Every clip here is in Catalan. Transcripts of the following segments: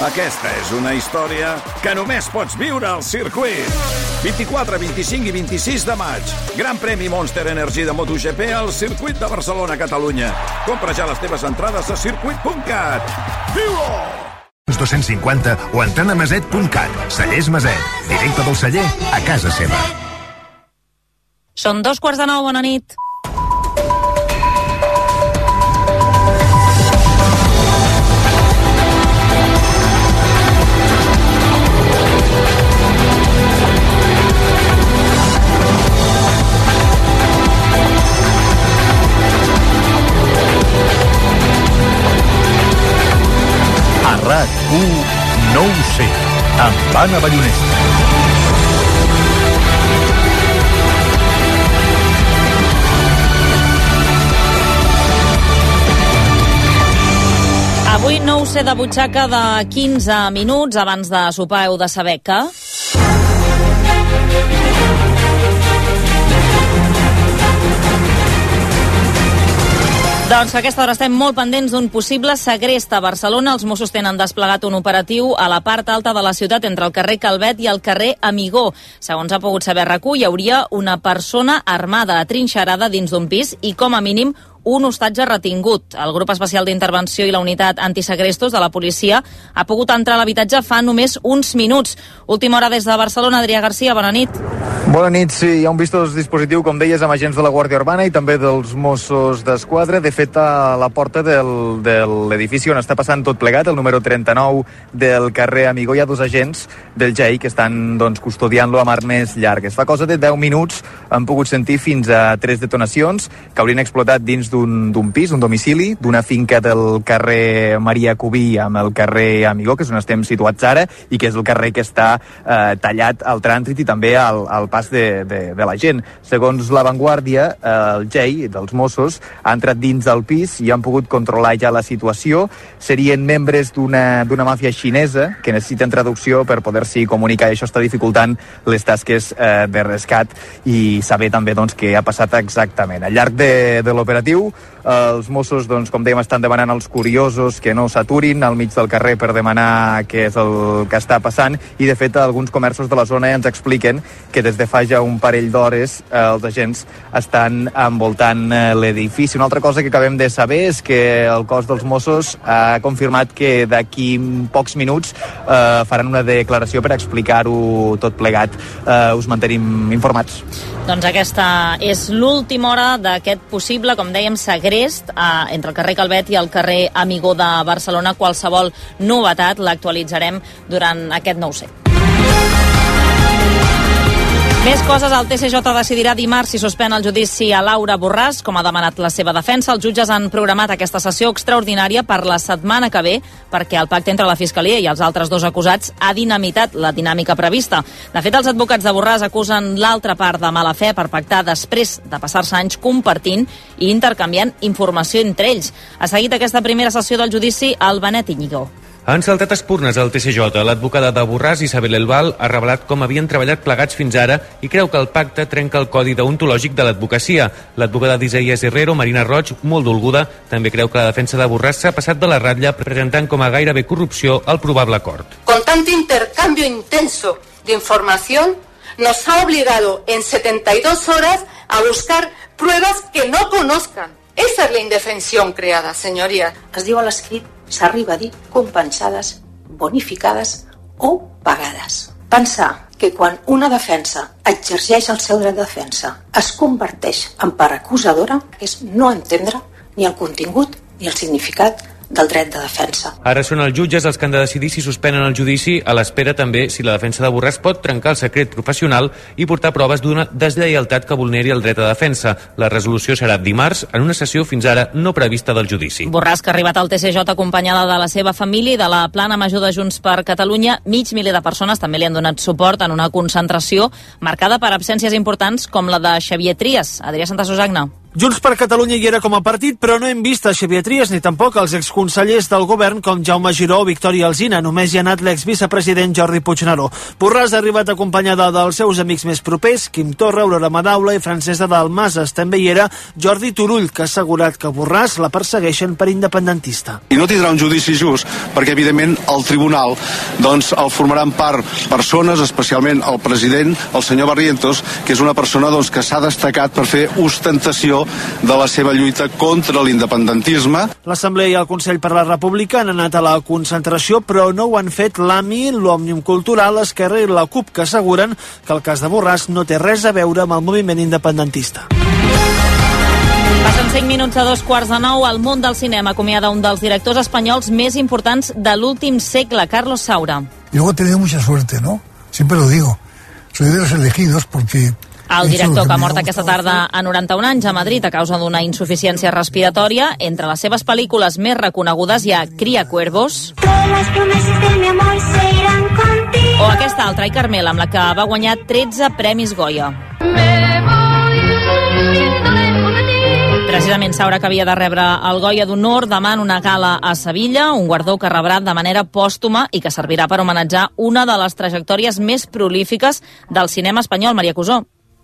Aquesta és una història que només pots viure al circuit. 24, 25 i 26 de maig. Gran premi Monster Energy de MotoGP al circuit de Barcelona, Catalunya. Compra ja les teves entrades a circuit.cat. Viu-ho! 250 o entrant a maset.cat. Cellers Maset. Directe del celler a casa seva. Són dos quarts de nou, bona nit. Anna Ballonesta. Avui no ho sé de butxaca de 15 minuts abans de sopar heu de saber que... Doncs a aquesta hora estem molt pendents d'un possible segrest a Barcelona. Els Mossos tenen desplegat un operatiu a la part alta de la ciutat entre el carrer Calvet i el carrer Amigó. Segons ha pogut saber rac hi hauria una persona armada atrinxerada dins d'un pis i com a mínim un hostatge retingut. El grup especial d'intervenció i la unitat antisegrestos de la policia ha pogut entrar a l'habitatge fa només uns minuts. Última hora des de Barcelona, Adrià Garcia, bona nit. Bona nit, sí, hi ha un vistós dispositiu, com deies, amb agents de la Guàrdia Urbana i també dels Mossos d'Esquadra. De fet, a la porta del, de l'edifici on està passant tot plegat, el número 39 del carrer Amigó, hi ha dos agents del GEI que estan doncs, custodiant-lo amb armes llargues. Fa cosa de 10 minuts han pogut sentir fins a tres detonacions que haurien explotat dins d'un pis, un domicili, d'una finca del carrer Maria Cubí amb el carrer Amigó, que és on estem situats ara, i que és el carrer que està eh, tallat al trànsit i també al, al pas de, de, de la gent. Segons l'avantguàrdia, eh, el GEI dels Mossos ha entrat dins del pis i han pogut controlar ja la situació. Serien membres d'una màfia xinesa que necessiten traducció per poder-s'hi comunicar i això està dificultant les tasques eh, de rescat i saber també doncs, què ha passat exactament. Al llarg de, de l'operatiu, els Mossos, doncs, com dèiem, estan demanant als curiosos que no s'aturin al mig del carrer per demanar què és el que està passant i, de fet, alguns comerços de la zona ens expliquen que des de fa ja un parell d'hores eh, els agents estan envoltant eh, l'edifici. Una altra cosa que acabem de saber és que el cos dels Mossos ha confirmat que d'aquí pocs minuts eh, faran una declaració per explicar-ho tot plegat. Eh, us mantenim informats. Doncs aquesta és l'última hora d'aquest possible, com dèiem, segrest eh, entre el carrer Calvet i el carrer Amigó de Barcelona. Qualsevol novetat l'actualitzarem durant aquest nou set. Més coses, el TCJ decidirà dimarts si suspèn el judici a Laura Borràs, com ha demanat la seva defensa. Els jutges han programat aquesta sessió extraordinària per la setmana que ve perquè el pacte entre la Fiscalia i els altres dos acusats ha dinamitat la dinàmica prevista. De fet, els advocats de Borràs acusen l'altra part de mala fe per pactar després de passar-se anys compartint i intercanviant informació entre ells. Ha seguit aquesta primera sessió del judici al Benet Iñigo. Han saltat espurnes al TCJ. L'advocada de Borràs, Isabel Elbal, ha revelat com havien treballat plegats fins ara i creu que el pacte trenca el codi deontològic de l'advocacia. L'advocada d'Isaías Herrero, Marina Roig, molt dolguda, també creu que la defensa de Borràs s'ha passat de la ratlla presentant com a gairebé corrupció el probable acord. Con tanto intercambio intenso de información, nos ha obligado en 72 horas a buscar pruebas que no conozcan. Esa es la indefensión creada, señoría. Es diu a l'escrit, s'arriba a dir compensades, bonificades o pagades. Pensar que quan una defensa exerceix el seu dret de defensa es converteix en part acusadora és no entendre ni el contingut ni el significat del dret de defensa. Ara són els jutges els que han de decidir si suspenen el judici a l'espera també si la defensa de Borràs pot trencar el secret professional i portar proves d'una deslleialtat que vulneri el dret de defensa. La resolució serà dimarts en una sessió fins ara no prevista del judici. Borràs, que ha arribat al TCJ acompanyada de la seva família i de la plana major de Junts per Catalunya, mig miler de persones també li han donat suport en una concentració marcada per absències importants com la de Xavier Trias. Adrià Santa Susagna. Junts per Catalunya hi era com a partit, però no hem vist a Xavier Trias ni tampoc els exconsellers del govern com Jaume Giró o Victòria Alzina. Només hi ha anat l'exvicepresident Jordi Puigneró. Borràs ha arribat acompanyada dels seus amics més propers, Quim Torra, Aurora Madaula i Francesa Dalmases. També hi era Jordi Turull, que ha assegurat que Borràs la persegueixen per independentista. I no tindrà un judici just, perquè evidentment el tribunal doncs, el formaran part persones, especialment el president, el senyor Barrientos, que és una persona doncs, que s'ha destacat per fer ostentació de la seva lluita contra l'independentisme. L'Assemblea i el Consell per la República han anat a la concentració, però no ho han fet l'AMI, l'Òmnium Cultural, Esquerra i la CUP, que asseguren que el cas de Borràs no té res a veure amb el moviment independentista. Passen 5 minuts a dos quarts de nou. El món del cinema acomiada un dels directors espanyols més importants de l'últim segle, Carlos Saura. Luego he tenido mucha suerte, ¿no? Siempre lo digo. Soy de los elegidos porque el director que ha mort aquesta tarda a 91 anys a Madrid a causa d'una insuficiència respiratòria, entre les seves pel·lícules més reconegudes hi ha Cria Cuervos o aquesta altra, i Carmel, amb la que va guanyar 13 Premis Goya. Precisament Saura que havia de rebre el Goya d'Honor demà en una gala a Sevilla, un guardó que rebrà de manera pòstuma i que servirà per homenatjar una de les trajectòries més prolífiques del cinema espanyol, Maria Cusó.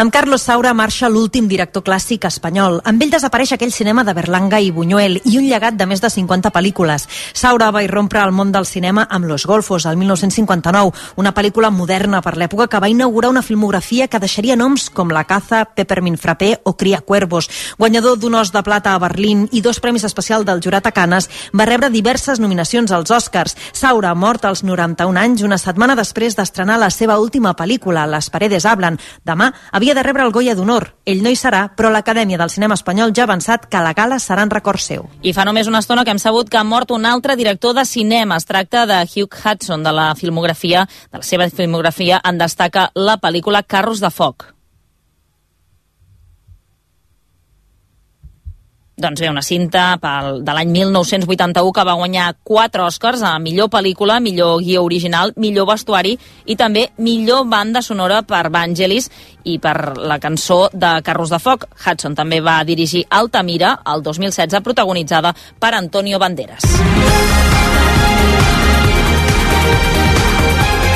Amb Carlos Saura marxa l'últim director clàssic espanyol. Amb ell desapareix aquell cinema de Berlanga i Buñuel i un llegat de més de 50 pel·lícules. Saura va irrompre al món del cinema amb Los Golfos, el 1959, una pel·lícula moderna per l'època que va inaugurar una filmografia que deixaria noms com La caza, Peppermint Frappé o Cria Cuervos. Guanyador d'un os de plata a Berlín i dos premis especial del jurat a Canes, va rebre diverses nominacions als Oscars. Saura, mort als 91 anys, una setmana després d'estrenar la seva última pel·lícula, Les paredes hablan. Demà havia havia de rebre el Goya d'Honor. Ell no hi serà, però l'Acadèmia del Cinema Espanyol ja ha avançat que la gala serà en record seu. I fa només una estona que hem sabut que ha mort un altre director de cinema. Es tracta de Hugh Hudson, de la filmografia, de la seva filmografia en destaca la pel·lícula Carros de foc. Doncs bé, una cinta pel, de l'any 1981 que va guanyar quatre Oscars a millor pel·lícula, millor guia original, millor vestuari i també millor banda sonora per Vangelis i per la cançó de Carros de Foc. Hudson també va dirigir Altamira el 2016, protagonitzada per Antonio Banderas.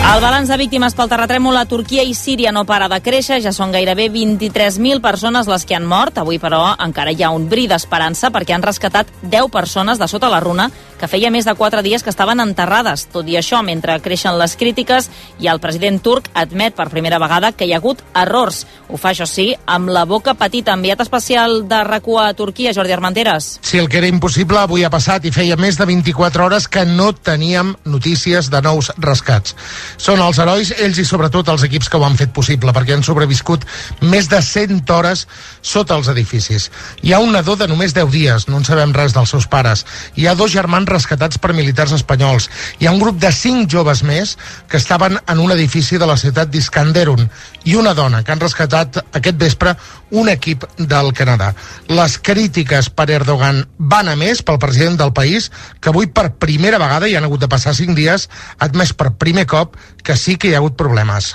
El balanç de víctimes pel terratrèmol a Turquia i Síria no para de créixer, ja són gairebé 23.000 persones les que han mort. Avui, però, encara hi ha un bri d'esperança perquè han rescatat 10 persones de sota la runa que feia més de 4 dies que estaven enterrades. Tot i això, mentre creixen les crítiques i el president turc admet per primera vegada que hi ha hagut errors. Ho fa, això sí, amb la boca petita. Enviat especial de RACU a Turquia, Jordi Armenteres. Sí, el que era impossible avui ha passat i feia més de 24 hores que no teníem notícies de nous rescats. Són els herois, ells i sobretot els equips que ho han fet possible, perquè han sobreviscut més de 100 hores sota els edificis. Hi ha un nadó de només 10 dies, no en sabem res dels seus pares. Hi ha dos germans rescatats per militars espanyols. Hi ha un grup de 5 joves més que estaven en un edifici de la ciutat d'Iskanderun i una dona que han rescatat aquest vespre un equip del Canadà. Les crítiques per Erdogan van a més pel president del país, que avui per primera vegada, i han hagut de passar 5 dies, ha admès per primer cop que sí que hi ha hagut problemes.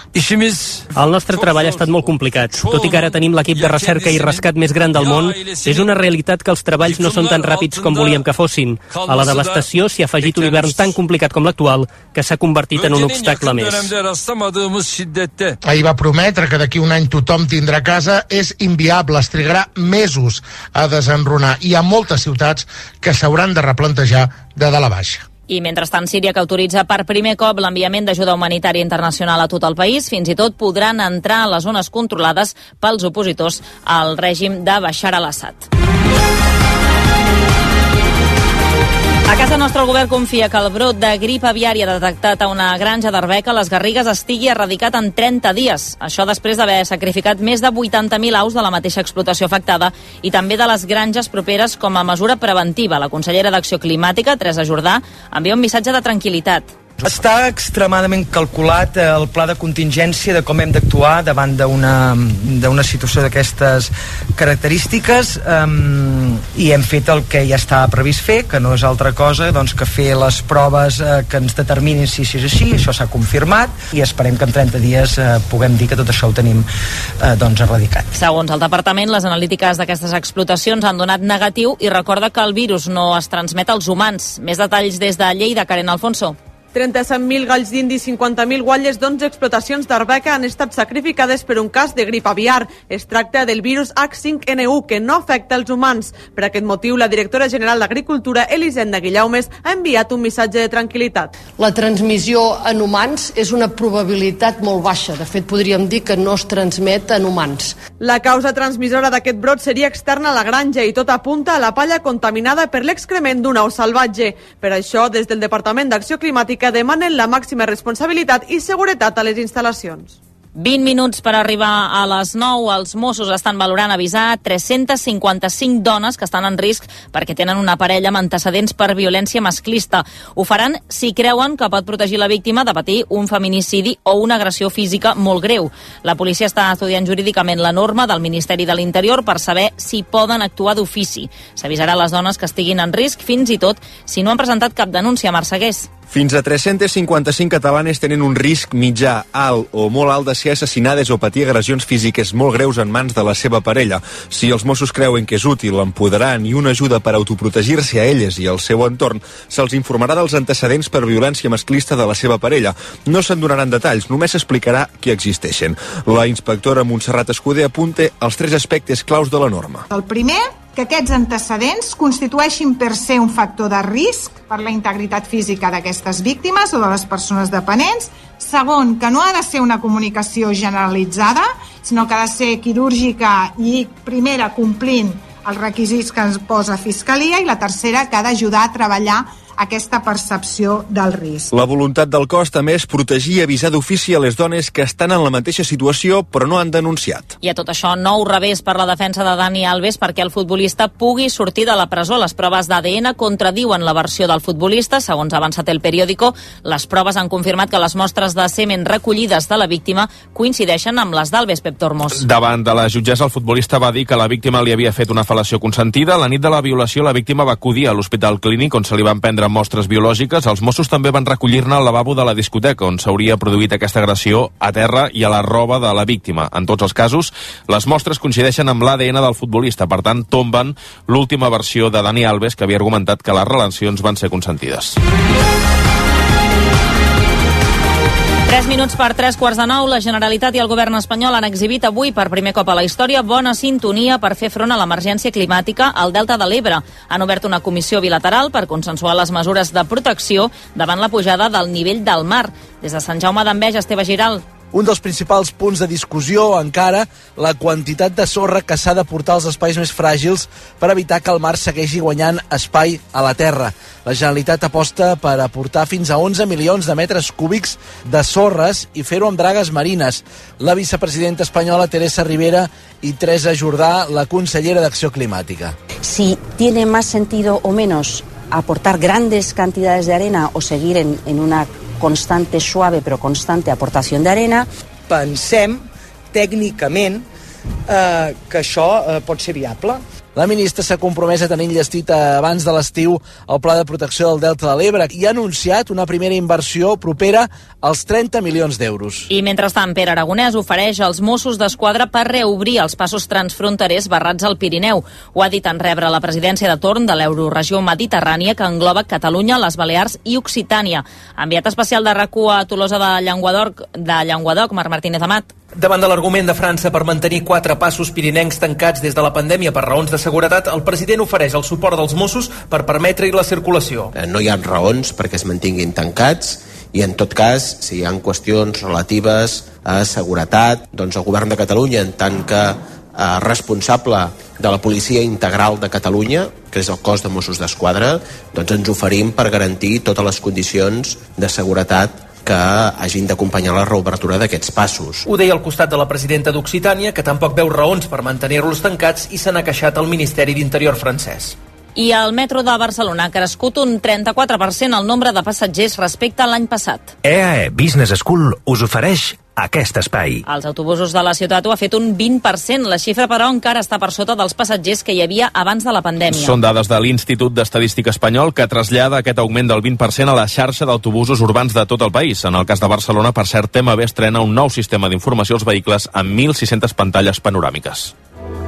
El nostre treball ha estat molt complicat. Tot i que ara tenim l'equip de recerca i rescat més gran del món, és una realitat que els treballs no són tan ràpids com volíem que fossin. A la devastació s'hi ha afegit un hivern tan complicat com l'actual que s'ha convertit en un obstacle més. Ahir va prometre que d'aquí un any tothom tindrà casa. És inviable, es trigarà mesos a desenrunar. Hi ha moltes ciutats que s'hauran de replantejar de dalt a baix. I mentrestant, Síria, que autoritza per primer cop l'enviament d'ajuda humanitària internacional a tot el país, fins i tot podran entrar a les zones controlades pels opositors al règim de Bashar al-Assad. A casa nostra el govern confia que el brot de grip aviària detectat a una granja d'Arbeca a les Garrigues estigui erradicat en 30 dies. Això després d'haver sacrificat més de 80.000 aus de la mateixa explotació afectada i també de les granges properes com a mesura preventiva. La consellera d'Acció Climàtica, Teresa Jordà, envia un missatge de tranquil·litat. Està extremadament calculat eh, el pla de contingència de com hem d'actuar davant d'una situació d'aquestes característiques um, i hem fet el que ja estava previst fer, que no és altra cosa doncs, que fer les proves eh, que ens determinin si, si és així, això s'ha confirmat i esperem que en 30 dies eh, puguem dir que tot això ho tenim eh, doncs, erradicat. Segons el departament, les analítiques d'aquestes explotacions han donat negatiu i recorda que el virus no es transmet als humans. Més detalls des de Lleida, Karen Alfonso. 37.000 galls d'indi i 50.000 guatlles d'11 explotacions d'Arbeca han estat sacrificades per un cas de grip aviar. Es tracta del virus H5N1, que no afecta els humans. Per aquest motiu, la directora general d'Agricultura, Elisenda Guillaumes, ha enviat un missatge de tranquil·litat. La transmissió en humans és una probabilitat molt baixa. De fet, podríem dir que no es transmet en humans. La causa transmissora d'aquest brot seria externa a la granja i tot apunta a la palla contaminada per l'excrement d'un au salvatge. Per això, des del Departament d'Acció Climàtica que demanen la màxima responsabilitat i seguretat a les instal·lacions. 20 minuts per arribar a les 9. Els Mossos estan valorant avisar 355 dones que estan en risc perquè tenen una parella amb antecedents per violència masclista. Ho faran si creuen que pot protegir la víctima de patir un feminicidi o una agressió física molt greu. La policia està estudiant jurídicament la norma del Ministeri de l'Interior per saber si poden actuar d'ofici. S'avisarà les dones que estiguin en risc fins i tot si no han presentat cap denúncia a Marsegués. Fins a 355 catalanes tenen un risc mitjà, alt o molt alt de ser assassinades o patir agressions físiques molt greus en mans de la seva parella. Si els Mossos creuen que és útil, empoderant i una ajuda per autoprotegir-se a elles i al seu entorn, se'ls informarà dels antecedents per violència masclista de la seva parella. No se'n donaran detalls, només s'explicarà que existeixen. La inspectora Montserrat Escuder apunta els tres aspectes claus de la norma. El primer, que aquests antecedents constitueixin per ser un factor de risc per la integritat física d'aquestes víctimes o de les persones dependents. Segon, que no ha de ser una comunicació generalitzada, sinó que ha de ser quirúrgica i, primera, complint els requisits que ens posa Fiscalia i la tercera, que ha d'ajudar a treballar aquesta percepció del risc. La voluntat del cos també és protegir i avisar d'ofici a les dones que estan en la mateixa situació però no han denunciat. I a tot això, nou revés per la defensa de Dani Alves perquè el futbolista pugui sortir de la presó. Les proves d'ADN contradiuen la versió del futbolista. Segons ha avançat el periòdico, les proves han confirmat que les mostres de semen recollides de la víctima coincideixen amb les d'Alves Pep Tormos. Davant de la jutgessa, el futbolista va dir que la víctima li havia fet una fal·lació consentida. La nit de la violació, la víctima va acudir a l'Hospital Clínic on se li van prendre mostres biològiques. Els Mossos també van recollir-ne al lavabo de la discoteca on s'hauria produït aquesta agressió a terra i a la roba de la víctima. En tots els casos, les mostres coincideixen amb l'ADN del futbolista, per tant, tomben l'última versió de Dani Alves, que havia argumentat que les relacions van ser consentides. 3 minuts per 3 quarts de nou, la Generalitat i el govern espanyol han exhibit avui per primer cop a la història bona sintonia per fer front a l'emergència climàtica al Delta de l'Ebre. Han obert una comissió bilateral per consensuar les mesures de protecció davant la pujada del nivell del mar. Des de Sant Jaume d'Enveja, Esteve Giral. Un dels principals punts de discussió, encara, la quantitat de sorra que s'ha de portar als espais més fràgils per evitar que el mar segueixi guanyant espai a la terra. La Generalitat aposta per aportar fins a 11 milions de metres cúbics de sorres i fer-ho amb dragues marines. La vicepresidenta espanyola Teresa Rivera i Teresa Jordà, la consellera d'Acció Climàtica. Si tiene más sentido o menos aportar grandes cantidades de arena o seguir en, en una constante, suave però constante aportació d'arena. Pensem tècnicament eh, que això eh, pot ser viable. La ministra s'ha compromès a tenir enllestit abans de l'estiu el pla de protecció del Delta de l'Ebre i ha anunciat una primera inversió propera als 30 milions d'euros. I mentrestant, Pere Aragonès ofereix als Mossos d'Esquadra per reobrir els passos transfronterers barrats al Pirineu. Ho ha dit en rebre la presidència de torn de l'Euroregió Mediterrània que engloba Catalunya, les Balears i Occitània. Enviat especial de rac a Tolosa de Llenguadoc, de Llenguadoc, Marc Martínez Amat. Davant de l'argument de França per mantenir quatre passos pirinencs tancats des de la pandèmia per raons de seguretat, el president ofereix el suport dels Mossos per permetre-hi la circulació. No hi ha raons perquè es mantinguin tancats i en tot cas, si hi ha qüestions relatives a seguretat, doncs el govern de Catalunya, en tant que eh, responsable de la Policia Integral de Catalunya, que és el cos de Mossos d'Esquadra, doncs ens oferim per garantir totes les condicions de seguretat que hagin d'acompanyar la reobertura d'aquests passos. Ho deia al costat de la presidenta d'Occitània, que tampoc veu raons per mantenir-los tancats i se n'ha queixat al Ministeri d'Interior francès. I el metro de Barcelona ha crescut un 34% el nombre de passatgers respecte a l'any passat. EAE Business School us ofereix aquest espai. Els autobusos de la ciutat ho ha fet un 20%. La xifra, però, encara està per sota dels passatgers que hi havia abans de la pandèmia. Són dades de l'Institut d'Estadística Espanyol que trasllada aquest augment del 20% a la xarxa d'autobusos urbans de tot el país. En el cas de Barcelona, per cert, TMB estrena un nou sistema d'informació als vehicles amb 1.600 pantalles panoràmiques.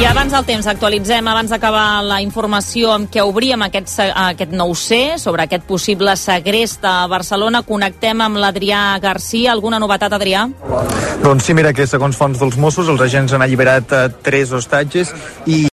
I abans del temps, actualitzem, abans d'acabar la informació amb què obríem aquest, aquest nou C sobre aquest possible segrest a Barcelona. Connectem amb l'Adrià Garcia. Alguna novetat, Adrià? Doncs sí, mira que segons fonts dels Mossos els agents han alliberat eh, tres hostatges i